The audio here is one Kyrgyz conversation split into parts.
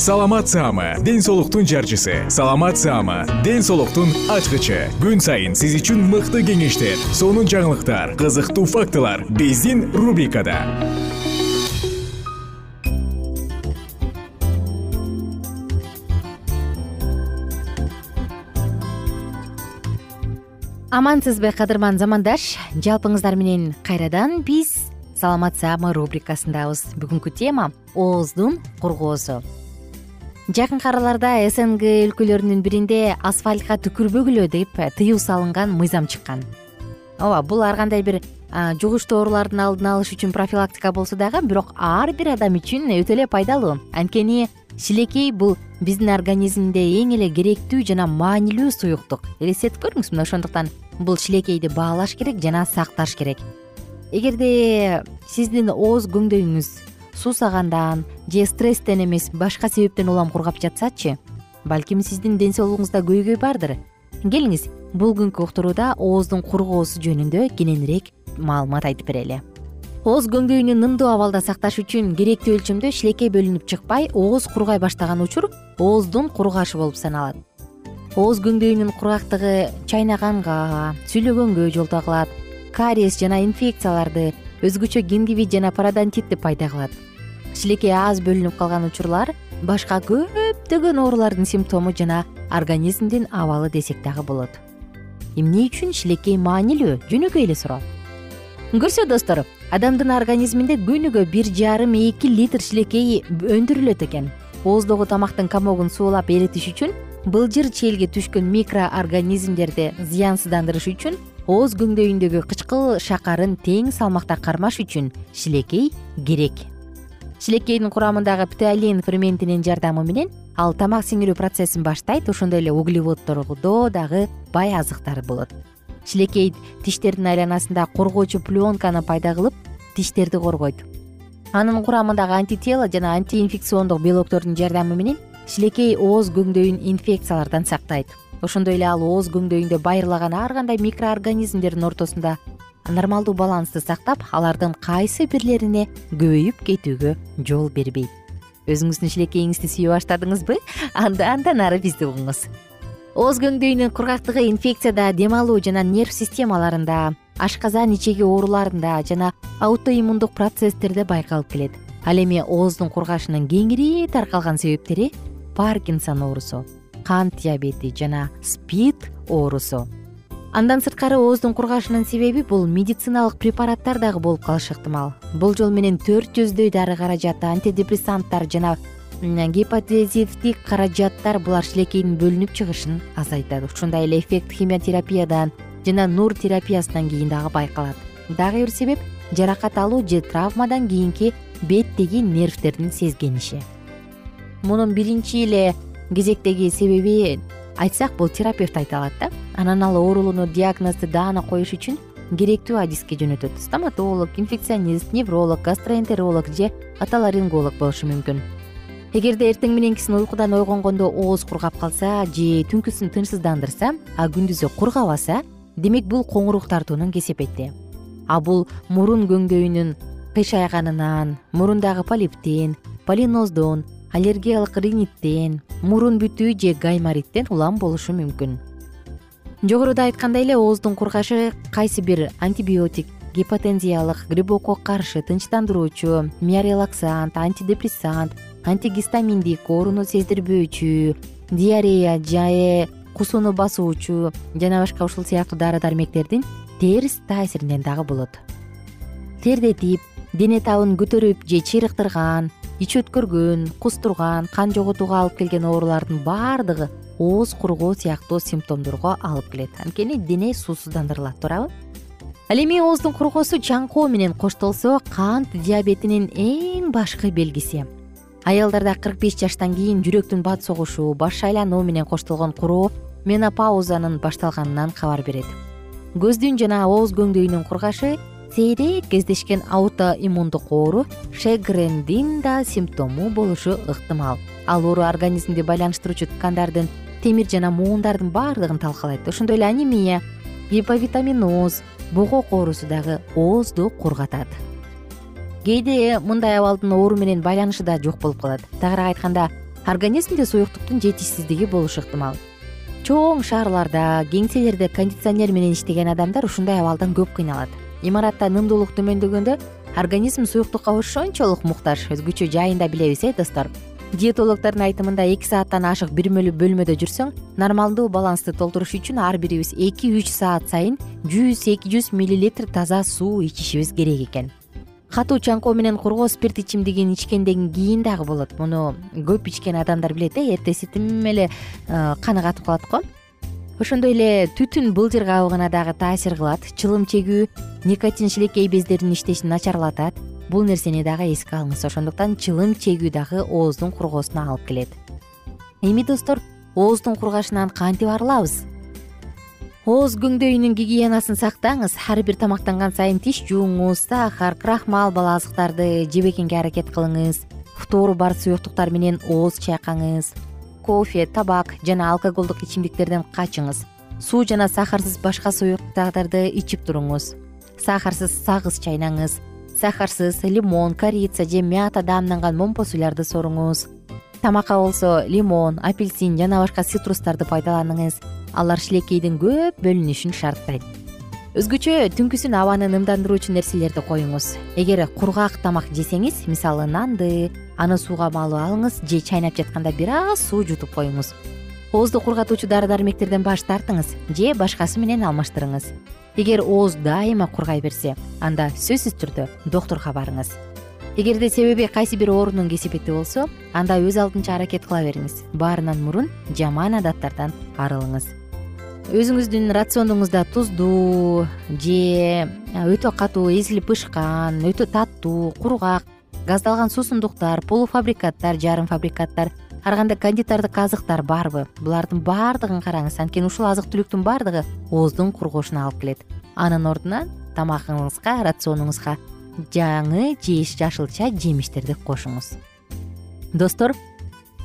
саламат саама ден соолуктун жарчысы. Саламат саама ден соолуктун ачкычы. Күн сайын сиз үчүн мыкты кеңештер сонун жаңылыктар кызыктуу фактылар биздин рубрикада. Амансызбы кадырман замандаш жалпыңыздар менен кайрадан биз саламат саама рубрикасындабыз. Бүгүнкү тема ооздун кургоосу жакынкы араларда снг өлкөлөрүнүн биринде асфальтка түкүрбөгүлө деп тыюу салынган мыйзам чыккан. Ооба бул ар кандай бир жугуштуу оорулардын алдын алыш үчүн профилактика болсо дагы бирок ар бир адам үчүн өтө эле пайдалуу. Анткени шилекей бул биздин организмде эң эле керектүү жана маанилүү суюктук. Элестетип көрүңүз мына ошондуктан бул шилекейди баалаш керек жана сакташ керек. Эгерде сиздин ооз көңдөйүңүз суусагандан же стресстен эмес башка себептен улам кургап жатсачы балким сиздин ден соолугуңузда көйгөй бардыр. Келиңиз бүгүнкү уктурууда ооздун кургоосу жөнүндө кененирээк маалымат айтып берели. Ооз көңдөйүнү нымдуу абалда сакташ үчүн керектүү өлчөмдө шилекей бөлүнүп чыкпай ооз кургай баштаган учур ооздун кургашы болуп саналат. Ооз көңдөйүнүн кургактыгы чайнаганга сүйлөгөнгө жолдо кылат кариес жана инфекцияларды өзгөчө гингивит жана пародонтитти пайда кылат шилекей аз бөлүнүп калган учурлар башка көптөгөн оорулардын симптому жана организмдин абалы десек дагы болот. Эмне үчүн шилекей маанилүү? Жөнөкөй эле суроо. Көрсө достор адамдын организминде күнүгө бир жарым эки литр шилекей өндүрүлөт экен. Ооздогу тамактын комогун суулап эритиш үчүн былжыр челге түшкөн микроорганизмдерди зыянсыздандырыш үчүн ооз көңдөйүндөгү кычкыл шакарын тең салмакта кармаш үчүн шилекей керек шилекейдин курамындагы птеолин ферментинин жардамы менен ал тамак сиңирүү процессин баштайт ошондой эле углеводдордо дагы бай азыктар болот. Шилекей тиштердин айланасында коргоочу пленканы пайда кылып тиштерди коргойт. Анын курамындагы антитело жана антиинфекциондук белоктордун жардамы менен шилекей ооз көңдөйүн инфекциялардан сактайт. Ошондой эле ал ооз көңдөйүндө байырлаган ар кандай микроорганизмдердин ортосунда нормалдуу балансты сактап алардын кайсы бирлерине көбөйүп кетүүгө жол бербейт. Өзүңүздүн шилекейиңизди сүйө баштадыңызбы? Анда андан ары бизди угуңуз. Ооз көңдөйүнүн кургактыгы инфекцияда дем алуу жана нерв системаларында ашказан ичеги ооруларында жана аутоиммундук процесстерде байкалып келет. Ал эми ооздун кургашынын кеңири таркалган себептери паркинсон оорусу кант диабети жана спид оорусу андан сырткары ооздун кургашынын себеби бул медициналык препараттар дагы болуп калышы ыктымал бул жол менен төрт жүздөй дары каражаты антидепрессанттар жана гепатизивдик каражаттар булар шилекейдин бөлүнүп чыгышын азайтат. Ушундай эле эффект химиотерапиядан жана нур терапиясынан кийин дагы байкалат. Дагы бир себеп жаракат алуу же травмадан кийинки беттеги нервтердин сезгениши. Мунун биринчи эле кезектеги себеби айтсак бул терапевт айта алат да. Анан ал оорулууну диагнозду даана коюш үчүн керектүү адиске жөнөтөт. Стоматолог инфекционист невролог гастроэнтеролог же отоларинголог болушу мүмкүн. Эгерде эртең мененкисин уйкудан ойгонгондо ооз кургап калса же түнкүсүн тынчсыздандырса а күндүзү кургабаса демек бул коңурук тартуунун кесепети. А бул мурун көңдөйүнүн кыйшайганынан мурундагы полиптен полиноздон аллергиялык риниттен мурун бүтүү же гаймориттен улам болушу мүмкүн. Жогоруда айткандай эле ооздун кургашы кайсы бир антибиотик гипотензиялык грибокко каршы тынчтандыруучу миорелаксант антидепрессант антигистаминдик ооруну сездирбөөчү диарея же кусууну басуучу жана башка ушул сыяктуу дары дармектердин терс таасиринен дагы болот. Тердетип дене табын көтөрүп же чыйрыктырган ич өткөргөн кустурган кан жоготууга алып келген оорулардын баардыгы ооз кургоо сыяктуу симптомдорго алып келет. Анткени дене суусуздандырылат туурабы? Ал эми ооздун кургоосу чаңкоо менен коштолсо кант диабетинин эң башкы белгиси. Аялдарда кырк беш жаштан кийин жүрөктүн бат согушу баш айлануу менен коштолгон куроо менопаузанын башталганынан кабар берет. Көздүн жана ооз көңдөйүнүн кургашы сейрек кездешкен аутоиммундук оору шегрендин да симптому болушу ыктымал. Ал оору организмди байланыштыруучу ткандардын темир жана муундардын баардыгын талкалайт. Ошондой эле анемия гиповитаминоз бугок оорусу дагы оозду кургатат. Кээде мындай абалдын оору менен байланышы да жок болуп калат. Тагыраак айтканда организмде суюктуктун жетишсиздиги болушу ыктымал. Чоң шаарларда кеңселерде кондиционер менен иштеген адамдар ушундай абалдан көп кыйналат имаратта нымдуулук төмөндөгөндө организм суюктукка ошончолук муктаж өзгөчө жайында билебиз э достор. Диетологдордун айтымында эки сааттан ашык бир бөлмөдө жүрсөң нормалдуу балансты толтуруш үчүн ар бирибиз эки үч саат сайын жүз эки жүз миллилитр таза суу ичишибиз керек экен. Катуу чаңкоо менен кургоо спирт ичимдигин ичкенден кийин дагы болот. Муну көп ичкен адамдар билет э эртеси тим эле э, каны катып калат го ошондой эле түтүн былжыр кабыгына дагы таасир кылат. Чылым чегүү никотин шилекей бездеринин иштешин начарлатат. Бул нерсени дагы эске алыңыз. Ошондуктан чылым чегүү дагы ооздун кургоосуна алып келет. Эми достор ооздун кургашынан кантип арылабыз ооз көңдөйүнүн гигиенасын сактаңыз. Ар бир тамактанган сайын тиш жууңуз сахар крахмал бала азыктарды жебегенге аракет кылыңыз. Фтору бар суюктуктар менен ооз чайкаңыз кофе табак жана алкоголдук ичимдиктерден качыңыз. Суу жана сахарсыз башка суюктуктарды ичип туруңуз. Сахарсыз сагыз чайнаңыз. Сахарсыз лимон корица же мята даамданган момпо суйларды соруңуз тамакка болсо лимон апельсин жана башка цитрустарды пайдаланыңыз. Алар шилекейдин көп бөлүнүшүн шарттайт. Өзгөчө түнкүсүн абаны нымдандыруучу нерселерди коюңуз. Эгер кургак тамак жесеңиз мисалы нанды аны сууга малып алыңыз же чайнап жатканда бир аз суу жутуп коюңуз. Оозду кургатуучу дары дармектерден баш тартыңыз же башкасы менен алмаштырыңыз. Эгер ооз дайыма кургай берсе анда сөзсүз түрдө доктурга барыңыз. Эгерде себеби кайсы бир оорунун кесепети болсо анда өз алдынча аракет кыла бериңиз. Баарынан мурун жаман адаттардан арылыңыз. Өзүңүздүн рационуңузда туздуу же өтө катуу эзилип бышкан өтө таттуу кургак газдалган суусундуктар полуфабрикаттар жарым фабрикаттар ар кандай кондитардык азыктар барбы? Булардын баардыгын караңыз анткени ушул азык түлүктүн баардыгы ооздун кургошуна алып келет. Анын ордуна тамагыңызга рационуңузга жаңы жашылча жемиштерди кошуңуз. Достор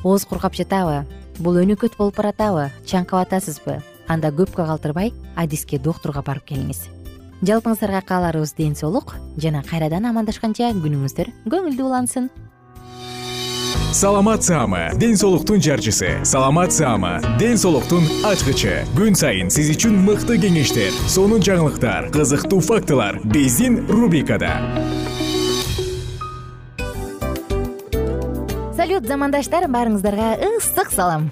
ооз кургап жатабы? Бул өнөкөт болуп баратабы? Чаңкап атасызбы? Анда көпкө калтырбай адиске доктурга барып келиңиз жалпыңыздарга кааларыбыз ден соолук. Жана кайрадан амандашканча күнүңүздөр көңүлдүү улансын. Саламат саама ден соолуктун жарчысы. Саламат саама ден соолуктун ачкычы. Күн сайын сиз үчүн мыкты кеңештер сонун жаңылыктар кызыктуу фактылар биздин рубрикада. Салют замандаштар баарыңыздарга ысык салам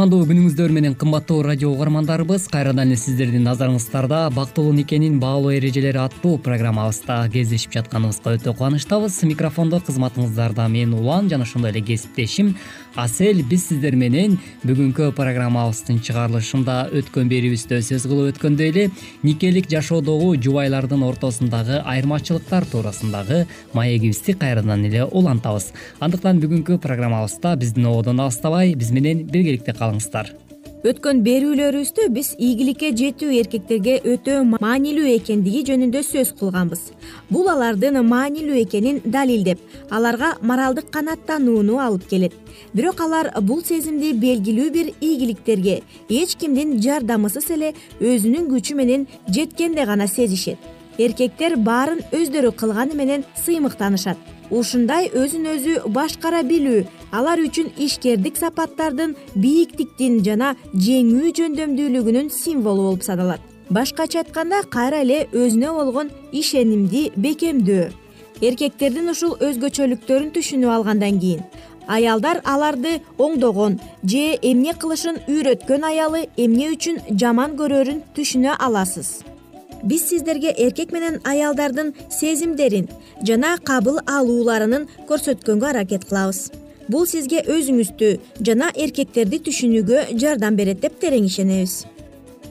кутмандуу күнүңүздөр менен кымбаттуу радио угармандарыбыз кайрадан эле сиздердин назарыңыздарда бактылуу никенин баалуу эрежелери аттуу программабызда кездешип жатканыбызга өтө кубанычтабыз. Микрофондо кызматыңыздарда мен улан жана ошондой эле кесиптешим асель биз сиздер менен бүгүнкү программабыздын чыгарылышында өткөн берүүбүздө сөз кылып өткөндөй эле никелик жашоодогу жубайлардын ортосундагы айырмачылыктар туурасындагы маегибизди кайрадан эле улантабыз. Андыктан бүгүнкү программабызда биздин ободон алыстабай биз менен биргеликте өткөн берүүлөрүбүздө биз ийгиликке жетүү эркектерге өтө маанилүү экендиги жөнүндө сөз кылганбыз. Бул алардын маанилүү экенин далилдеп аларга моралдык канааттанууну алып келет. Бирок алар бул сезимди белгилүү бир ийгиликтерге эч кимдин жардамысыз эле өзүнүн күчү менен жеткенде гана сезишет. Эркектер баарын өздөрү кылганы менен сыймыктанышат ушундай өзүн өзү башкара билүү алар үчүн ишкердик сапаттардын бийиктиктин жана жеңүү жөндөмдүүлүгүнүн символу болуп саналат башкача айтканда кайра эле өзүнө болгон ишенимди бекемдөө. Эркектердин ушул өзгөчөлүктөрүн түшүнүп алгандан кийин аялдар аларды оңдогон же эмне кылышын үйрөткөн аялы эмне үчүн жаман көрөрүн түшүнө аласыз биз сиздерге эркек менен аялдардын сезимдерин жана кабыл алууларынын көрсөткөнгө аракет кылабыз. Бул сизге өзүңүздү жана эркектерди түшүнүүгө жардам берет деп терең ишенебиз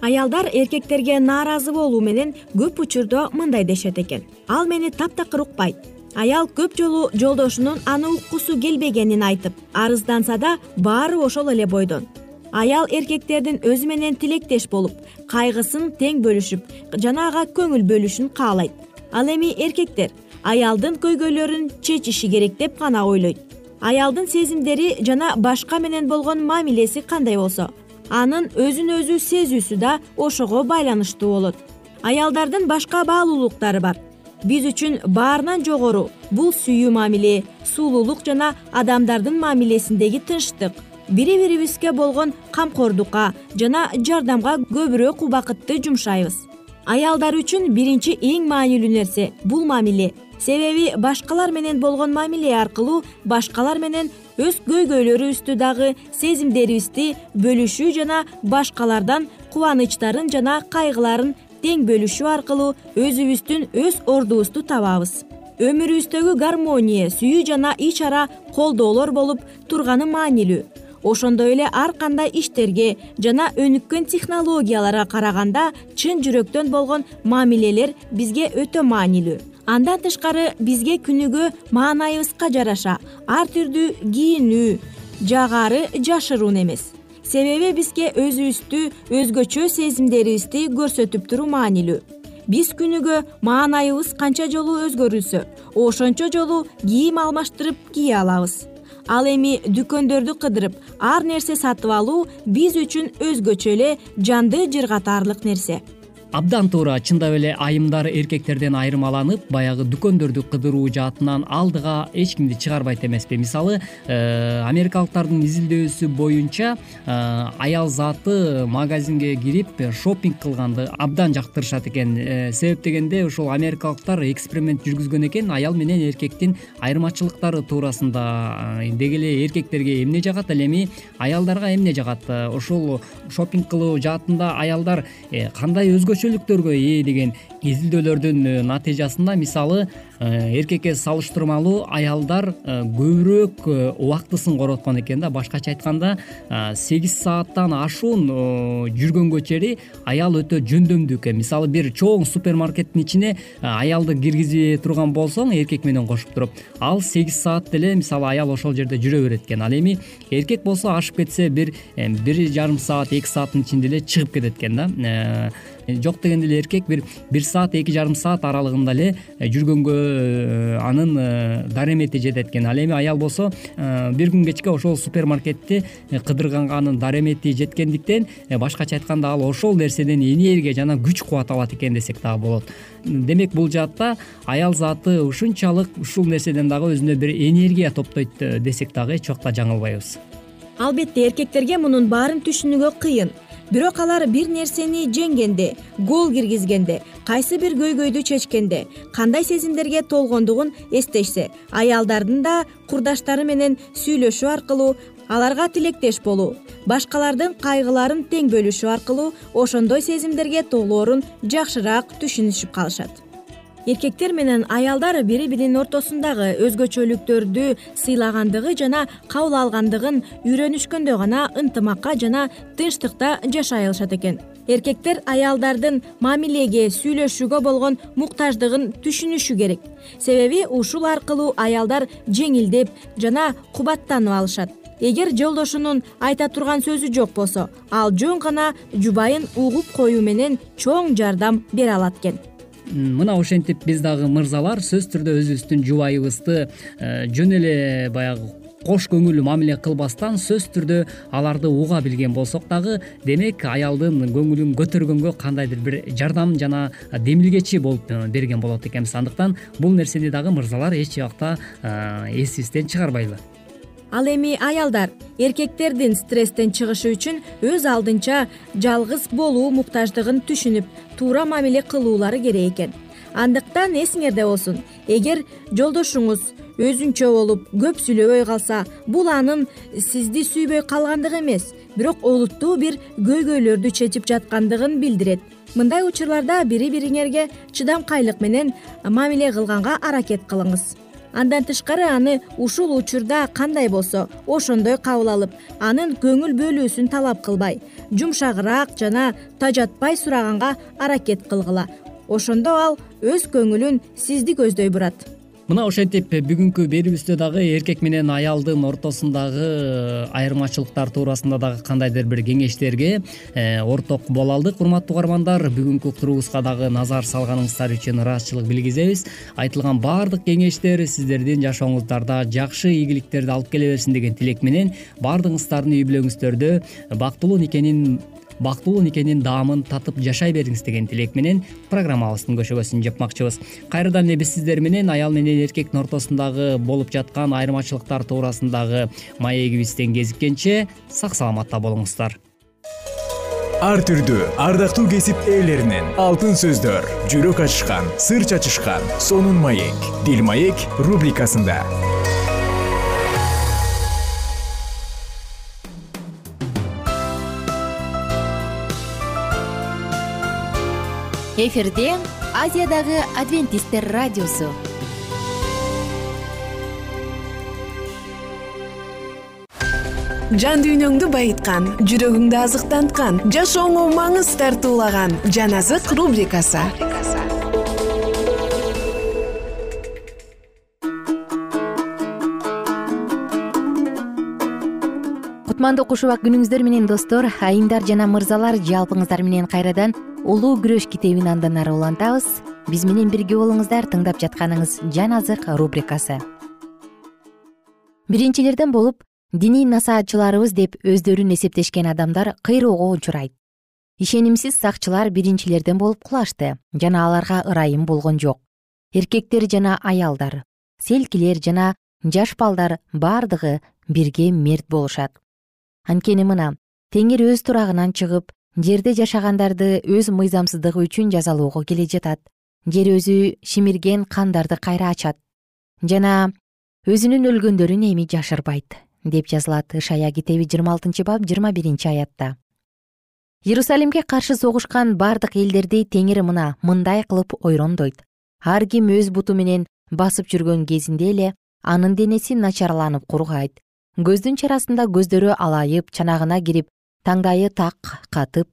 аялдар эркектерге нааразы болуу менен көп учурда мындай дешет экен. Ал мени таптакыр укпайт аял көп жолу жолдошунун аны уккусу келбегенин айтып арызданса да баары ошол эле бойдон аял эркектердин өзү менен тилектеш болуп кайгысын тең бөлүшүп жана ага көңүл бөлүшүн каалайт. Ал эми эркектер аялдын көйгөйлөрүн чечиши керек деп гана ойлойт. Аялдын сезимдери жана башка менен болгон мамилеси кандай болсо анын өзүн өзү сезүүсү да ошого байланыштуу болот. Аялдардын башка баалуулуктары бар. Биз үчүн баарынан жогору бул сүйүү мамиле сулуулук жана адамдардын мамилесиндеги тынчтык бири бирибизге болгон камкордукка жана жардамга көбүрөөк убакытты жумшайбыз. Аялдар үчүн биринчи эң маанилүү нерсе бул мамиле. Себеби башкалар менен болгон мамиле аркылуу башкалар менен өз көйгөйлөрүбүздү дагы сезимдерибизди бөлүшүү жана башкалардан кубанычтарын жана кайгыларын тең бөлүшүү аркылуу өзүбүздүн өз ордубузду табабыз. Өмүрүбүздөгү гармония сүйүү жана ич ара колдоолор болуп турганы маанилүү ошондой эле ар кандай иштерге жана өнүккөн технологияларга караганда чын жүрөктөн болгон мамилелер бизге өтө маанилүү. Андан тышкары бизге күнүгө маанайыбызга жараша ар түрдүү кийинүү жагары жашыруун эмес. Себеби бизге өзүбүздү өзгөчө сезимдерибизди көрсөтүп туруу маанилүү. Биз күнүгө маанайыбыз канча жолу өзгөрүлсө ошончо жолу кийим алмаштырып кие алабыз ал эми дүкөндөрдү кыдырып ар нерсе сатып алуу биз үчүн өзгөчө эле жанды жыргатаарлык нерсе абдан туура чындап эле айымдар эркектерден айырмаланып баягы дүкөндөрдү кыдыруу жаатынан алдыга эч кимди чыгарбайт эмеспи. Мисалы э, америкалыктардын изилдөөсү боюнча э, аял заты магазинге кирип шопинг кылганды абдан жактырышат экен. Э, себеп дегенде ушул америкалыктар эксперимент жүргүзгөн экен аял менен эркектин айырмачылыктары туурасында деги эле эркектерге эмне жагат ал эми аялдарга эмне жагат? Ушул шопинг кылуу жаатында аялдар кандай өзгөчө ээ деген изилдөөлөрдүн э, натыйжасында мисалы э, эркекке салыштырмалуу аялдар э, көбүрөөк убактысын короткон экен да. Башкача айтканда сегиз сааттан ашуун жүргөнгө чейи аял өтө жөндөмдүү экен. Мисалы бир чоң супермаркеттин ичине аялды киргизе турган болсоң эркек менен кошуп туруп ал сегиз саат деле мисалы аял ошол жерде жүрө берет экен. Ал эми эркек болсо ашып кетсе бир бир жарым саат эки сааттын ичинде эле чыгып кетет экен да жок дегенде эле эркек бир бир саат эки жарым саат аралыгында эле э, жүргөнгө э, анын э, даремети жетет экен. Ал эми аял болсо бир күн кечке ошол супермаркетти кыдырганга анын даремети жеткендиктен башкача айтканда ал ошол нерседен энергия жана күч кубат алат экен десек дагы болот. Демек бул жаатта аял заты ушунчалык ушул нерседен дагы өзүнө бир энергия топтойт десек дагы эч убакта жаңылбайбыз. Албетте эркектерге мунун баарын түшүнүүгө кыйын бирок алар бир нерсени жеңгенде гол киргизгенде кайсы бир көйгөйдү чечкенде кандай сезимдерге толгондугун эстешсе аялдардын да курдаштары менен сүйлөшүү аркылуу аларга тилектеш болуу башкалардын кайгыларын тең бөлүшүү аркылуу ошондой сезимдерге толоорун жакшыраак түшүнүшүп калышат эркектер менен аялдар бири биринин ортосундагы өзгөчөлүктөрдү сыйлагандыгы жана кабыл алгандыгын үйрөнүшкөндө гана ынтымакка жана тынчтыкта жашай алышат экен. Эркектер аялдардын мамилеге сүйлөшүүгө болгон муктаждыгын түшүнүшү керек. Себеби ушул аркылуу аялдар жеңилдеп жана кубаттанып алышат. Эгер жолдошунун айта турган сөзү жок болсо ал жөн гана жубайын угуп коюу менен чоң жардам бере алат экен мына ошентип биз дагы мырзалар сөзсүз түрдө өзүбүздүн жубайыбызды э, жөн эле баягы кош көңүл мамиле кылбастан сөзсүз түрдө аларды уга билген болсок дагы демек аялдын көңүлүн көтөргөнгө кандайдыр бир жардам жана демилгечи болуп э, берген болот экенбиз. Андыктан бул нерсени дагы мырзалар эч убакта эсибизден чыгарбайлы ал эми аялдар эркектердин стресстен чыгышы үчүн өз алдынча жалгыз болуу муктаждыгын түшүнүп туура мамиле кылуулары керек экен. Андыктан эсиңерде болсун эгер жолдошуңуз өзүнчө болуп көп сүйлөбөй калса бул анын сизди сүйбөй калгандыгы эмес бирок олуттуу бир көйгөйлөрдү чечип жаткандыгын билдирет. Мындай учурларда бири бириңерге чыдамкайлык менен мамиле кылганга аракет кылыңыз андан тышкары аны ушул учурда кандай болсо ошондой кабыл алып анын көңүл бөлүүсүн талап кылбай. Жумшагыраак жана тажатпай сураганга аракет кылгыла. Ошондо ал өз көңүлүн сизди көздөй бурат мына ошентип бүгүнкү берүүбүздө дагы эркек менен аялдын ортосундагы айырмачылыктар туурасында дагы кандайдыр бир кеңештерге э, орток боло алдык. Урматтуу угармандар бүгүнкү уктуруубузга дагы назар салганыңыздар үчүн ыраазычылык билгизебиз. Айтылган баардык кеңештер сиздердин жашооңуздарда жакшы ийгиликтерди алып келе берсин деген тилек менен баардыгыңыздардын үй бүлөңүздөрдө бактылуу никенин бактылуу никенин даамын татып жашай бериңиз деген тилек менен программабыздын көшөгөсүн жапмакчыбыз кайрадан эле биз сиздер менен аял менен эркектин ортосундагы болуп жаткан айырмачылыктар туурасындагы маегибизден кезиккенче сак саламатта болуңуздар. Ар түрдүү ардактуу кесип ээлеринен алтын сөздөр жүрөк ачышкан сыр чачышкан сонун маек дил маек рубрикасында эфирде азиядагы адвентисттер радиосу. Жан дүйнөңдү байыткан жүрөгүңдү азыктанткан жашооңо маңыз тартуулаган жан азык рубрикасы. Кутмандуу куш убак күнүңүздөр менен достор айымдар жана мырзалар жалпыңыздар менен кайрадан улуу күрөш китебин андан ары улантабыз. Биз менен бирге болуңуздар тыңдап жатканыңыз жан азык рубрикасы. Биринчилерден болуп диний насаатчыларыбыз деп өздөрүн эсептешкен адамдар кыйроого учурайт. Ишенимсиз сакчылар биринчилерден болуп кулашты жана аларга ырайым болгон жок. Эркектер жана аялдар селкилер жана жаш балдар бардыгы бирге мерт болушат. Анткени мына теңир өз турагынан чыгып жерде жашагандарды өз мыйзамсыздыгы үчүн жазалоого келе жатат. Жер өзү шимирген кандарды кайра ачат. Жана өзүнүн өлгөндөрүн эми жашырбайт деп жазылат ышая китеби жыйырма алтынчы бап жыйырма биринчи аятта. Иерусалимге каршы согушкан бардык элдерди теңир мына мындай кылып ойрондойт. Ар ким өз буту менен басып жүргөн кезинде эле анын денеси начарланып кургайт. Көздүн чарасында көздөрү алайып чанагына кирип таңдайы так катып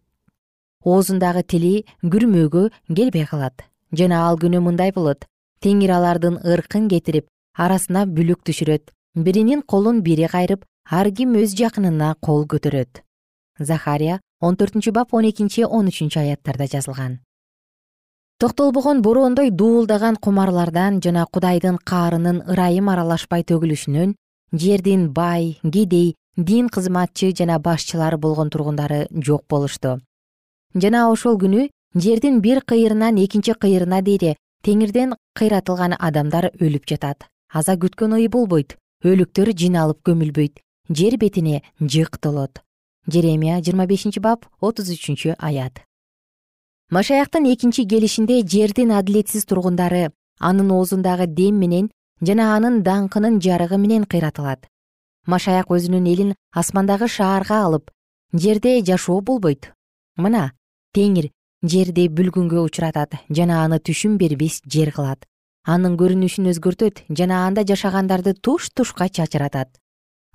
оозундагы тили күрмөөгө келбей калат. Жана ал күнү мындай болот. Теңир алардын ыркын кетирип арасына бүлүк түшүрөт. Биринин колун бири кайрып ар ким өз жакынына кол көтөрөт. Захария он төртүнчү бап он экинчи он үчүнчү аяттарда жазылган. Токтолбогон бороондой дуулдаган кумарлардан жана кудайдын каарынын ырайым аралашпай төгүлүшүнөн жердин бай кедей дин кызматчы жана башчылары болгон тургундары жок болушту. Жана ошол күнү жердин бир кыйырынан экинчи кыйырына дейре теңирден кыйратылган адамдар өлүп жатат. Аза күткөн ый болбойт өлүктөр жиналып көмүлбөйт жер бетине жык толот. Жеремия жыйырма бешинчи бап отуз үчүнчү аят. Машаяктын экинчи келишинде жердин адилетсиз тургундары анын оозундагы дем менен жана анын даңкынын жарыгы менен кыйратылат машаяк өзүнүн элин асмандагы шаарга алып жерде жашоо болбойт. Мына теңир жерди бүлгүнгө учуратат жана аны түшүм бербес жер кылат. Анын көрүнүшүн өзгөртөт жана анда жашагандарды туш тушка чачыратат.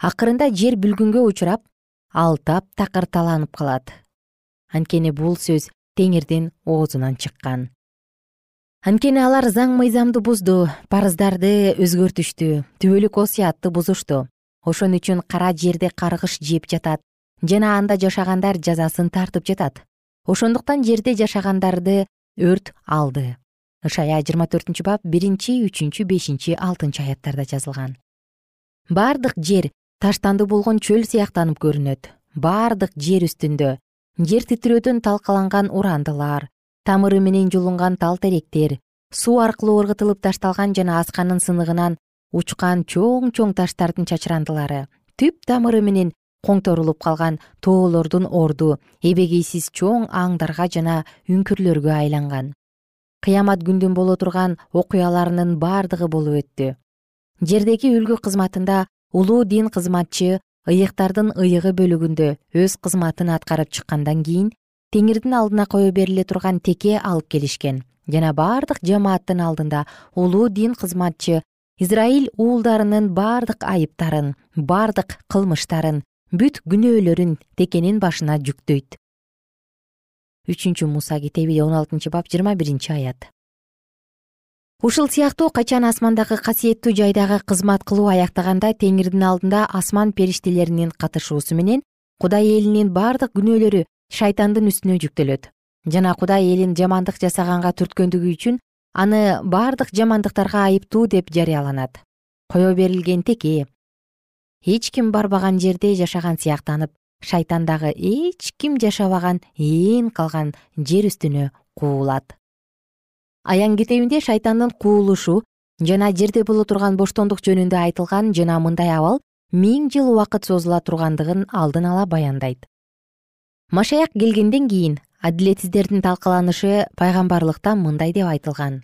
Акырында жер бүлгүнгө учурап ал таптакыр таланып калат. Анткени бул сөз теңирдин оозунан чыккан. Анткени алар заң мыйзамды бузду парыздарды өзгөртүштү түбөлүк осуятты бузушту ошон үчүн кара жерде каргыш жеп жатат жана анда жашагандар жазасын тартып жатат. Ошондуктан жерде жашагандарды өрт алды. Ышая жыйырма төртүнчү бап биринчи үчүнчү бешинчи алтынчы аяттарда жазылган. Бардык жер таштанды болгон чөл сыяктанып көрүнөт. Бардык жер үстүндө жер титирөөдөн талкаланган урандылар тамыры менен жулунган тал теректер суу аркылуу ыргытылып ташталган жана асканын сыныгынан учкан чоң чоң таштардын чачырандылары түп тамыры менен коңторулуп калган тоолордун орду эбегейсиз чоң аңдарга жана үңкүрлөргө айланган. Кыямат күндүн боло турган окуяларынын бардыгы болуп өттү. Жердеги үлгү кызматында улуу дин кызматчы ыйыктардын ыйыгы бөлүгүндө өз кызматын аткарып чыккандан кийин теңирдин алдына кое бериле турган теке алып келишкен. Жана бардык жамааттын алдында улуу дин кызматчы израиль уулдарынын бардык айыптарын бардык кылмыштарын бүт күнөөлөрүн текенин башына жүктөйт. Үчүнчү муса китеби он алтынчы бап жыйырма биринчи аят. Ушул сыяктуу качан асмандагы касиеттүү жайдагы кызмат кылуу аяктаганда теңирдин алдында асман периштелеринин катышуусу менен кудай элинин бардык күнөөлөрү шайтандын үстүнө жүктөлөт. Жана кудай элин жамандык жасаганга түрткөндүгү үчүн аны бардык жамандыктарга айыптуу деп жарыяланат. Кое берилген теке эч ким барбаган жерде жашаган сыяктанып шайтан дагы эч ким жашабаган ээн калган жер үстүнө куулат. Аян китебинде шайтандын куулушу жана жерде боло турган боштондук жөнүндө айтылган жана мындай абал миң жыл убакыт созула тургандыгын алдын ала баяндайт. Машаяк келгенден кийин адилетсиздердин талкаланышы пайгамбарлыкта мындай деп айтылган.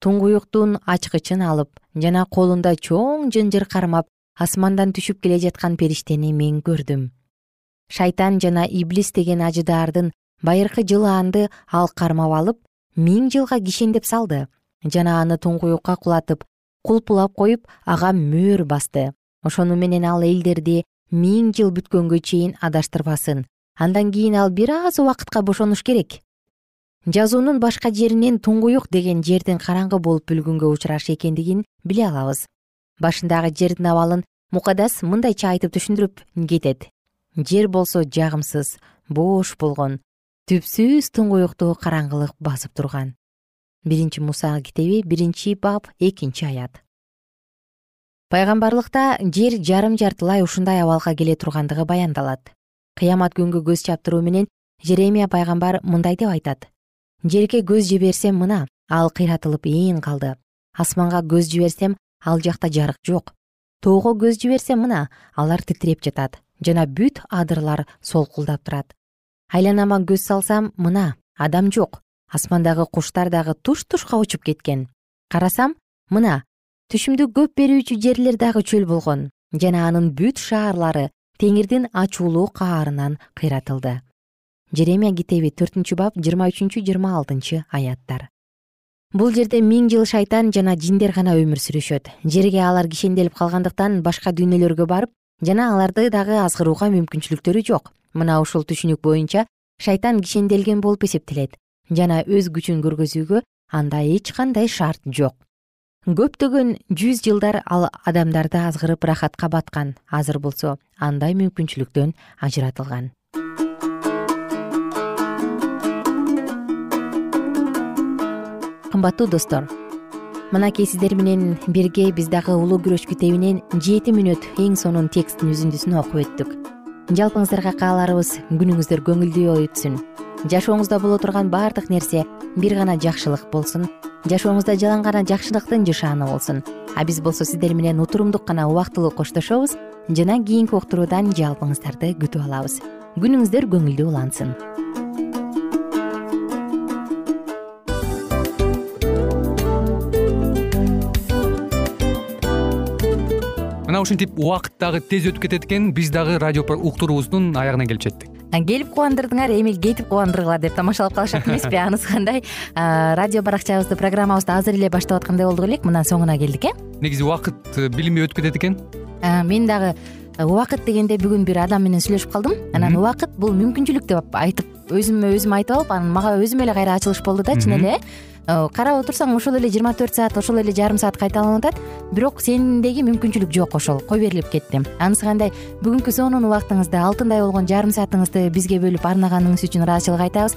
Туңгуюктун ачкычын алып жана колунда чоң жынжыр кармап асмандан түшүп келе жаткан периштени мен көрдүм. Шайтан жана иблис деген ажыдаардын байыркы жылаанды ал кармап алып миң жылга кишендеп салды жана аны туңгуюкка кулатып кулпулап коюп ага мөөр басты. Ошону менен ал элдерди миң жыл бүткөнгө чейин адаштырбасын андан кийин ал бир аз убакытка бошонуш керек. Жазуунун башка жеринен туңгуюк деген жердин караңгы болуп өлгөнгө учурашы экендигин биле алабыз. Башындагы жердин абалын мукадас мындайча айтып түшүндүрүп кетет. Жер болсо жагымсыз бош болгон түпсүз туңгуюктуу караңгылык басып турган. Биринчи муса китеби биринчи бап экинчи аят. Пайгамбарлыкта жер жарым жартылай ушундай абалга келе тургандыгы баяндалат кыямат күнгө көз чаптыруу менен жеремия пайгамбар мындай деп айтат. Жерге көз жиберсем мына ал кыйратылып ээн калды. Асманга көз жиберсем ал жакта жарык жок. Тоого көз жиберсем мына алар титиреп жатат. Жана бүт адырлар солкулдап турат. Айланама көз салсам мына адам жок. Асмандагы куштар дагы туш тушка учуп кеткен. Карасам мына түшүмдү көп берүүчү жерлер дагы чөл болгон. Жана анын бүт шаарлары теңирдин ачуулуу каарынан кыйратылды. Жеремия китеби төртүнчү бап жыйырма үчүнчү жыйырма алтынчы аяттар. Бул жерде миң жыл шайтан жана жиндер гана өмүр сүрүшөт. Жерге алар кишенделип калгандыктан башка дүйнөлөргө барып жана аларды дагы азгырууга мүмкүнчүлүктөрү жок. Мына ушул түшүнүк боюнча шайтан кишенделген болуп эсептелет жана өз күчүн көргөзүүгө анда эч кандай шарт жок көптөгөн жүз жылдар ал адамдарды азгырып рахатка баткан азыр болсо андай мүмкүнчүлүктөн ажыратылган. Кымбаттуу достор мынакей сиздер менен бирге биз дагы улуу күрөш китебинен жети мүнөт эң сонун текстин үзүндүсүн окуп өттүк. Жалпыңыздарга кааларыбыз күнүңүздөр көңүлдүү өтсүн. Жашооңузда боло турган баардык нерсе бир гана жакшылык болсун жашооңузда жалаң гана жакшылыктын жышааны болсун. А биз болсо сиздер менен утурумдук гана убактылуу коштошобуз жана кийинки уктуруудан жалпыңыздарды күтүп алабыз. Күнүңүздөр көңүлдүү улансын. Мына ушинтип убакыт дагы тез өтүп кетет экен. Биз дагы радио уктуруубуздун аягына келип жеттик келип кубандырдыңар эми кетип кубандыргыла деп тамашалап калышат эмеспи? Анысы кандай? Радио баракчабызды программабызды азыр эле баштап аткандай болдук элек мына соңуна келдик э? Негизи убакыт э, билинбей өтүп кетет экен? Мен дагы э, убакыт дегенде бүгүн бир адам менен сүйлөшүп калдым. Анан убакыт бул мүмкүнчүлүк деп айтып өзүмө өзүм айтып алып анан мага өзүмө эле кайра ачылыш болду да чын эле. Э карап отурсаң ошол эле жыйырма төрт саат ошол эле жарым саат кайталанып атат. Бирок сендеги мүмкүнчүлүк жок ошол кой берилип кетти? Анысы кандай? Бүгүнкү сонун убактыңызды алтындай болгон жарым саатыңызды бизге бөлүп арнаганыңыз үчүн ыраазычылык айтабыз